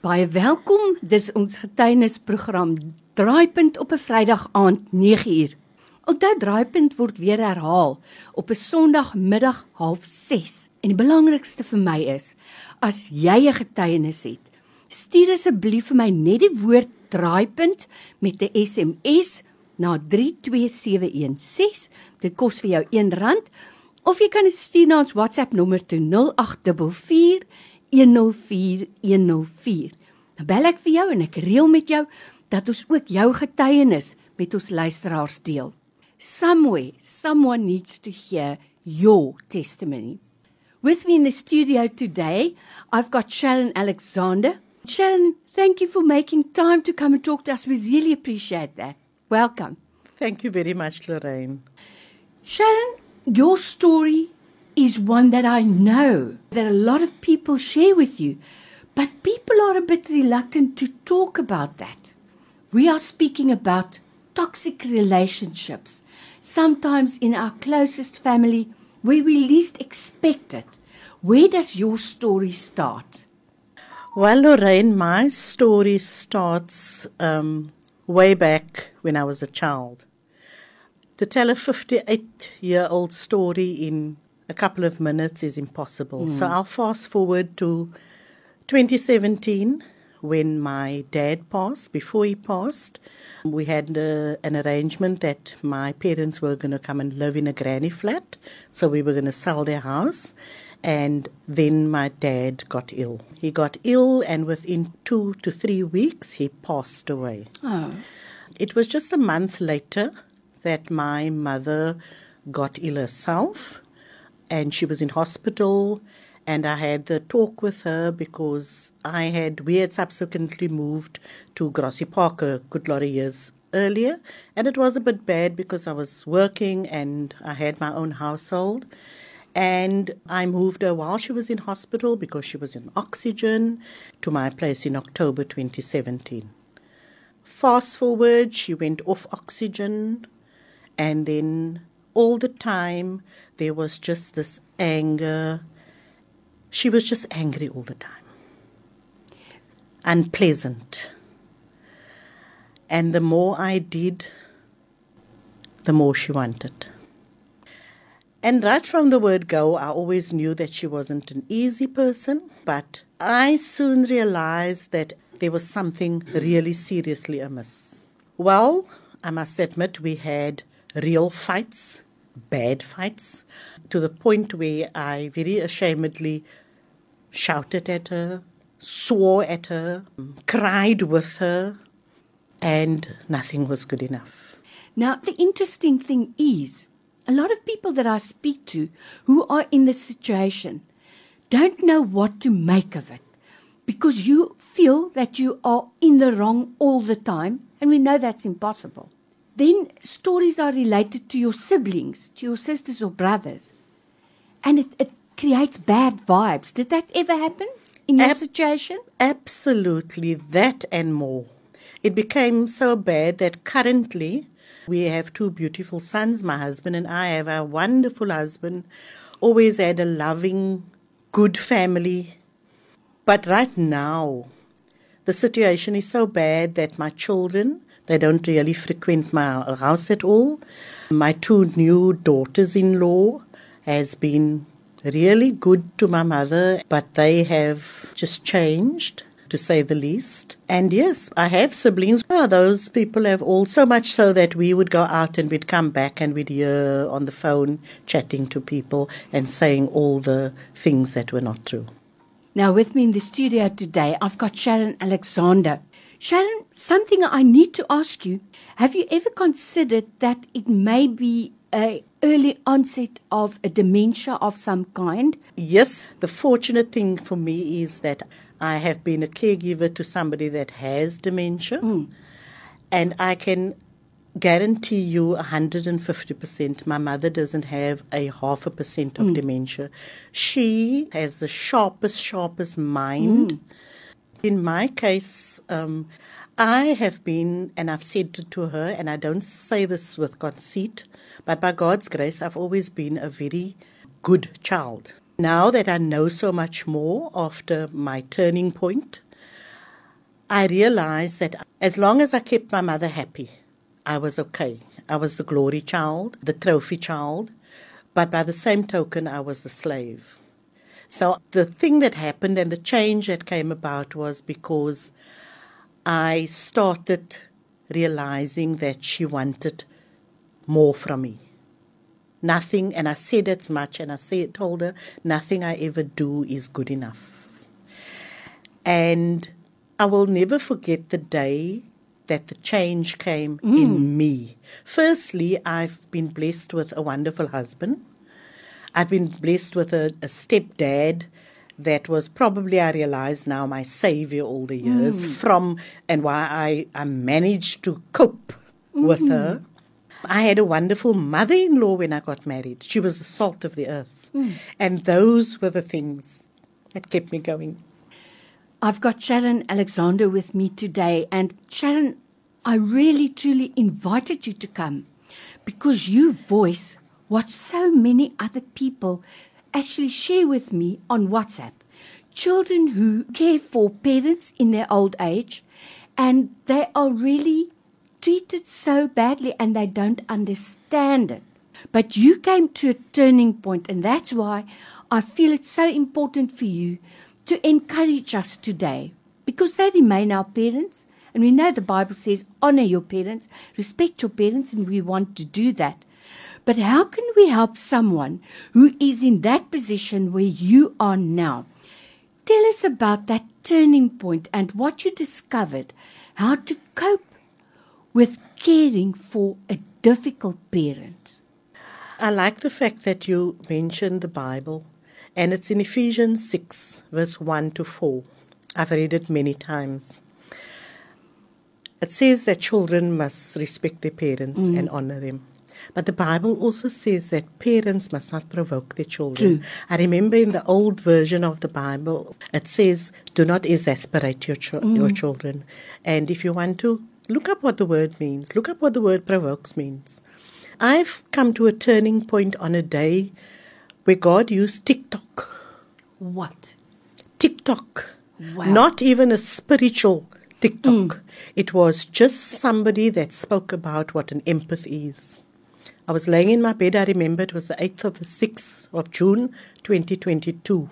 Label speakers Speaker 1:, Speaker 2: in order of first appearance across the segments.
Speaker 1: Baie welkom. Dis ons getuienisprogram Draaipunt op 'n Vrydag aand 9uur. Onthou Draaipunt word weer herhaal op 'n Sondagmiddag 06:30. En die belangrikste vir my is as jy 'n getuienis het, stuur asseblief vir my net die woord Draaipunt met 'n SMS na 32716. Dit kos vir jou R1 of jy kan dit stuur na ons WhatsApp nommer toe 0844 104104. Dan bel ek vir jou en ek reël met jou dat ons ook jou getuienis met ons luisteraars deel. Somewhere someone needs to hear your testimony. With me in the studio today, I've got Sharon Alexander. Sharon, thank you for making time to come and talk to us. We really appreciate that. Welcome.
Speaker 2: Thank you very much, Lorraine.
Speaker 1: Sharon, your story is one that I know that a lot of people share with you, but people are a bit reluctant to talk about that. We are speaking about toxic relationships, sometimes in our closest family where we least expect it. Where does your story start?
Speaker 2: Well, Lorraine, my story starts um, way back when I was a child. To tell a 58 year old story in a couple of minutes is impossible. Mm. So I'll fast forward to 2017 when my dad passed. Before he passed, we had uh, an arrangement that my parents were going to come and live in a granny flat. So we were going to sell their house. And then my dad got ill. He got ill, and within two to three weeks, he passed away.
Speaker 1: Oh.
Speaker 2: It was just a month later that my mother got ill herself and she was in hospital and I had the talk with her because I had we had subsequently moved to Grassy Park a good lot of years earlier and it was a bit bad because I was working and I had my own household and I moved her while she was in hospital because she was in oxygen to my place in October 2017. Fast forward, she went off oxygen and then all the time there was just this anger. She was just angry all the time, unpleasant. And the more I did, the more she wanted. And right from the word go, I always knew that she wasn't an easy person, but I soon realized that there was something really seriously amiss. Well, I must admit, we had real fights, bad fights, to the point where I very ashamedly shouted at her, swore at her, cried with her, and nothing was good enough.
Speaker 1: Now, the interesting thing is, a lot of people that I speak to who are in this situation don't know what to make of it because you feel that you are in the wrong all the time, and we know that's impossible. Then stories are related to your siblings, to your sisters or brothers, and it, it creates bad vibes. Did that ever happen in your
Speaker 2: Ab-
Speaker 1: situation?
Speaker 2: Absolutely, that and more. It became so bad that currently we have two beautiful sons. My husband and I have a wonderful husband, always had a loving, good family. But right now, the situation is so bad that my children, they don't really frequent my house at all. My two new daughters-in-law has been really good to my mother, but they have just changed to say the least. And yes, I have siblings. Oh, those people have all so much so that we would go out and we'd come back and we'd hear on the phone chatting to people and saying all the things that were not true.
Speaker 1: Now, with me in the studio today, I've got Sharon Alexander. Sharon, something I need to ask you. Have you ever considered that it may be a early onset of a dementia of some kind?
Speaker 2: Yes, the fortunate thing for me is that I have been a caregiver to somebody that has dementia, hmm. and I can guarantee you 150% my mother doesn't have a half a percent of hmm. dementia. She has the sharpest, sharpest mind. Hmm. In my case, um, I have been, and I've said to her, and I don't say this with conceit, but by God's grace, I've always been a very good child. Now that I know so much more after my turning point, I realized that as long as I kept my mother happy, I was okay. I was the glory child, the trophy child, but by the same token, I was the slave. So the thing that happened and the change that came about was because I started realizing that she wanted more from me. Nothing, and I said as much, and I said, told her, nothing I ever do is good enough. And I will never forget the day that the change came mm. in me. Firstly, I've been blessed with a wonderful husband. I've been blessed with a, a stepdad that was probably, I realize now, my savior all the years mm. from and why I, I managed to cope mm. with her. I had a wonderful mother in law when I got married. She was the salt of the earth. Mm. And those were the things that kept me going.
Speaker 1: I've got Sharon Alexander with me today. And Sharon, I really truly invited you to come because you voice what so many other people actually share with me on WhatsApp. Children who care for parents in their old age and they are really treated so badly and they don't understand it. But you came to a turning point, and that's why I feel it's so important for you to encourage us today because they remain our parents. And we know the Bible says, honor your parents, respect your parents, and we want to do that. But how can we help someone who is in that position where you are now? Tell us about that turning point and what you discovered, how to cope with caring for a difficult parent.
Speaker 2: I like the fact that you mentioned the Bible, and it's in Ephesians 6, verse 1 to 4. I've read it many times. It says that children must respect their parents mm. and honor them. But the Bible also says that parents must not provoke their children.
Speaker 1: True.
Speaker 2: I remember in the old version of the Bible, it says, do not exasperate your, ch- mm. your children. And if you want to Look up what the word means. Look up what the word provokes means. I've come to a turning point on a day where God used TikTok.
Speaker 1: What?
Speaker 2: TikTok. Wow. Not even a spiritual TikTok. Mm. It was just somebody that spoke about what an empath is. I was laying in my bed, I remember it was the 8th of the 6th of June 2022.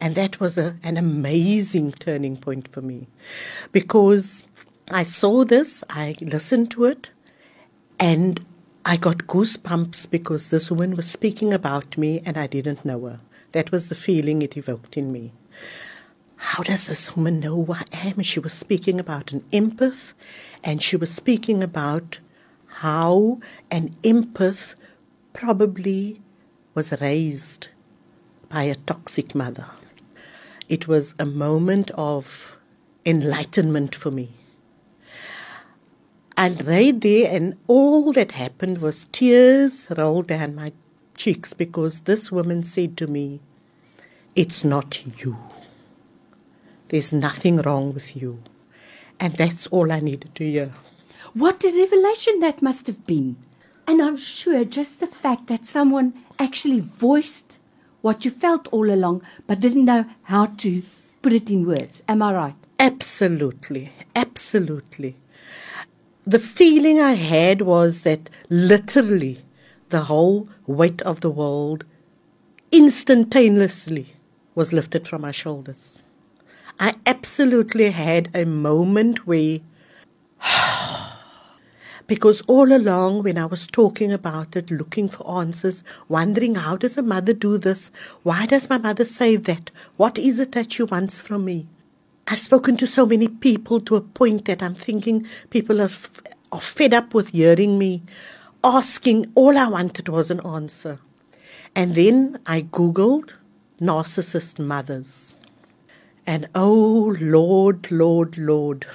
Speaker 2: And that was a, an amazing turning point for me because I saw this, I listened to it, and I got goosebumps because this woman was speaking about me and I didn't know her. That was the feeling it evoked in me. How does this woman know who I am? She was speaking about an empath, and she was speaking about how an empath probably was raised by a toxic mother. It was a moment of enlightenment for me. I lay there, and all that happened was tears rolled down my cheeks because this woman said to me, It's not you. There's nothing wrong with you. And that's all I needed to hear.
Speaker 1: What a revelation that must have been. And I'm sure just the fact that someone actually voiced what you felt all along but didn't know how to put it in words. Am I right?
Speaker 2: Absolutely. Absolutely the feeling I had was that literally the whole weight of the world instantaneously was lifted from my shoulders. I absolutely had a moment where, because all along when I was talking about it, looking for answers, wondering how does a mother do this? Why does my mother say that? What is it that she wants from me? I've spoken to so many people to a point that I'm thinking people are, f- are fed up with hearing me asking. All I wanted was an answer. And then I Googled narcissist mothers. And oh, Lord, Lord, Lord.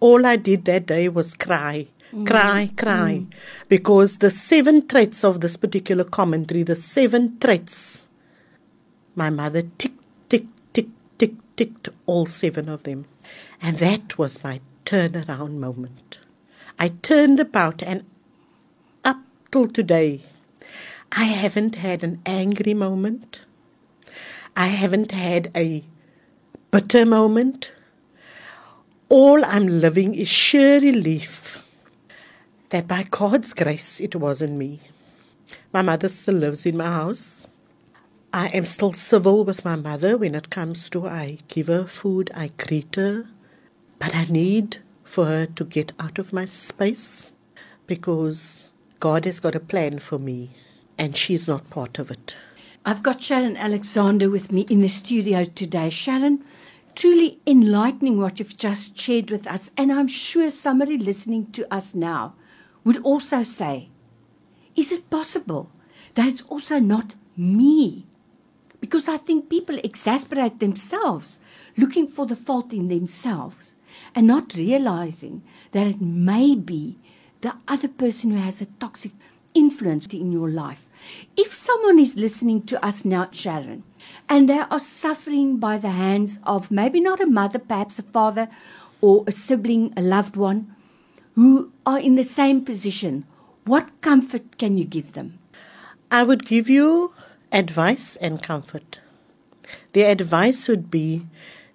Speaker 2: All I did that day was cry, mm. cry, cry. Mm. Because the seven traits of this particular commentary, the seven traits, my mother ticked, ticked, ticked ticked all seven of them. And that was my turnaround moment. I turned about and up till today, I haven't had an angry moment. I haven't had a bitter moment. all I'm living is sheer relief that by God's grace it wasn't me. My mother still lives in my house. I am still civil with my mother when it comes to I give her food, I greet her, but I need for her to get out of my space because God has got a plan for me and she's not part of it.
Speaker 1: I've got Sharon Alexander with me in the studio today. Sharon, truly enlightening what you've just shared with us, and I'm sure somebody listening to us now would also say, Is it possible that it's also not me? Because I think people exasperate themselves, looking for the fault in themselves, and not realizing that it may be the other person who has a toxic influence in your life. If someone is listening to us now, Sharon, and they are suffering by the hands of maybe not a mother, perhaps a father, or a sibling, a loved one, who are in the same position, what comfort can you give them?
Speaker 2: I would give you advice and comfort. The advice would be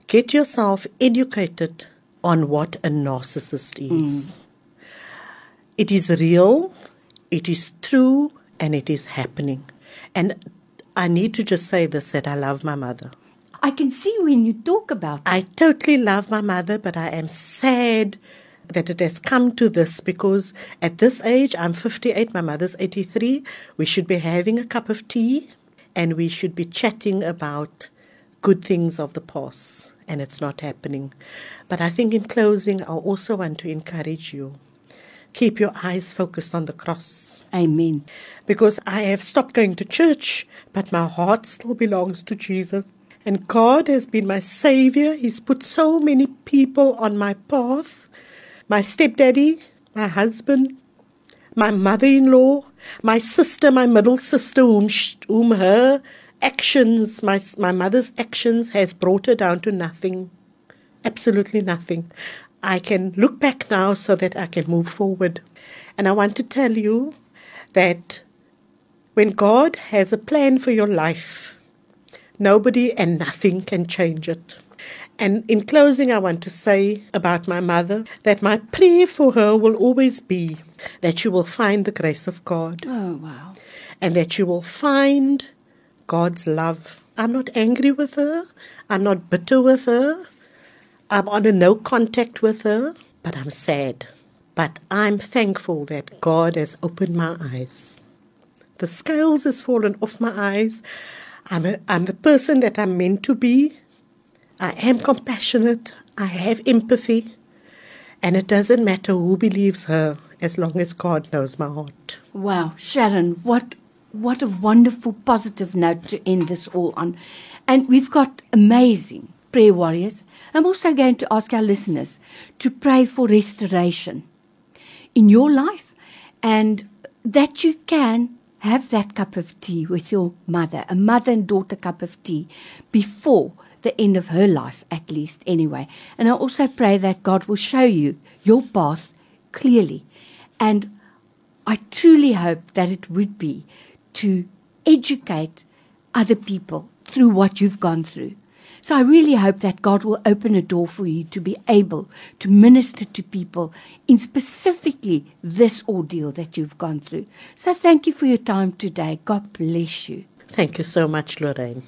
Speaker 2: get yourself educated on what a narcissist is. Mm. It is real, it is true, and it is happening. And I need to just say this that I love my mother.
Speaker 1: I can see when you talk about it.
Speaker 2: I totally love my mother, but I am sad that it has come to this because at this age, I'm 58, my mother's 83, we should be having a cup of tea and we should be chatting about good things of the past, and it's not happening. But I think in closing, I also want to encourage you keep your eyes focused on the cross.
Speaker 1: Amen.
Speaker 2: Because I have stopped going to church, but my heart still belongs to Jesus. And God has been my savior. He's put so many people on my path my stepdaddy, my husband, my mother in law, my sister, my middle sister, whom, whom her actions, my, my mother's actions, has brought her down to nothing. Absolutely nothing. I can look back now so that I can move forward. And I want to tell you that when God has a plan for your life, nobody and nothing can change it. And in closing, I want to say about my mother that my prayer for her will always be that you will find the grace of God.
Speaker 1: Oh, wow.
Speaker 2: And that you will find God's love. I'm not angry with her. I'm not bitter with her. I'm on a no contact with her, but I'm sad. But I'm thankful that God has opened my eyes. The scales has fallen off my eyes. I'm, a, I'm the person that I'm meant to be. I am compassionate. I have empathy. And it doesn't matter who believes her as long as God knows my heart.
Speaker 1: Wow, Sharon, what what a wonderful positive note to end this all on. And we've got amazing prayer warriors. I'm also going to ask our listeners to pray for restoration in your life and that you can have that cup of tea with your mother, a mother and daughter cup of tea before the end of her life, at least, anyway. And I also pray that God will show you your path clearly. And I truly hope that it would be to educate other people through what you've gone through. So I really hope that God will open a door for you to be able to minister to people in specifically this ordeal that you've gone through. So thank you for your time today. God bless you.
Speaker 2: Thank you so much, Lorraine.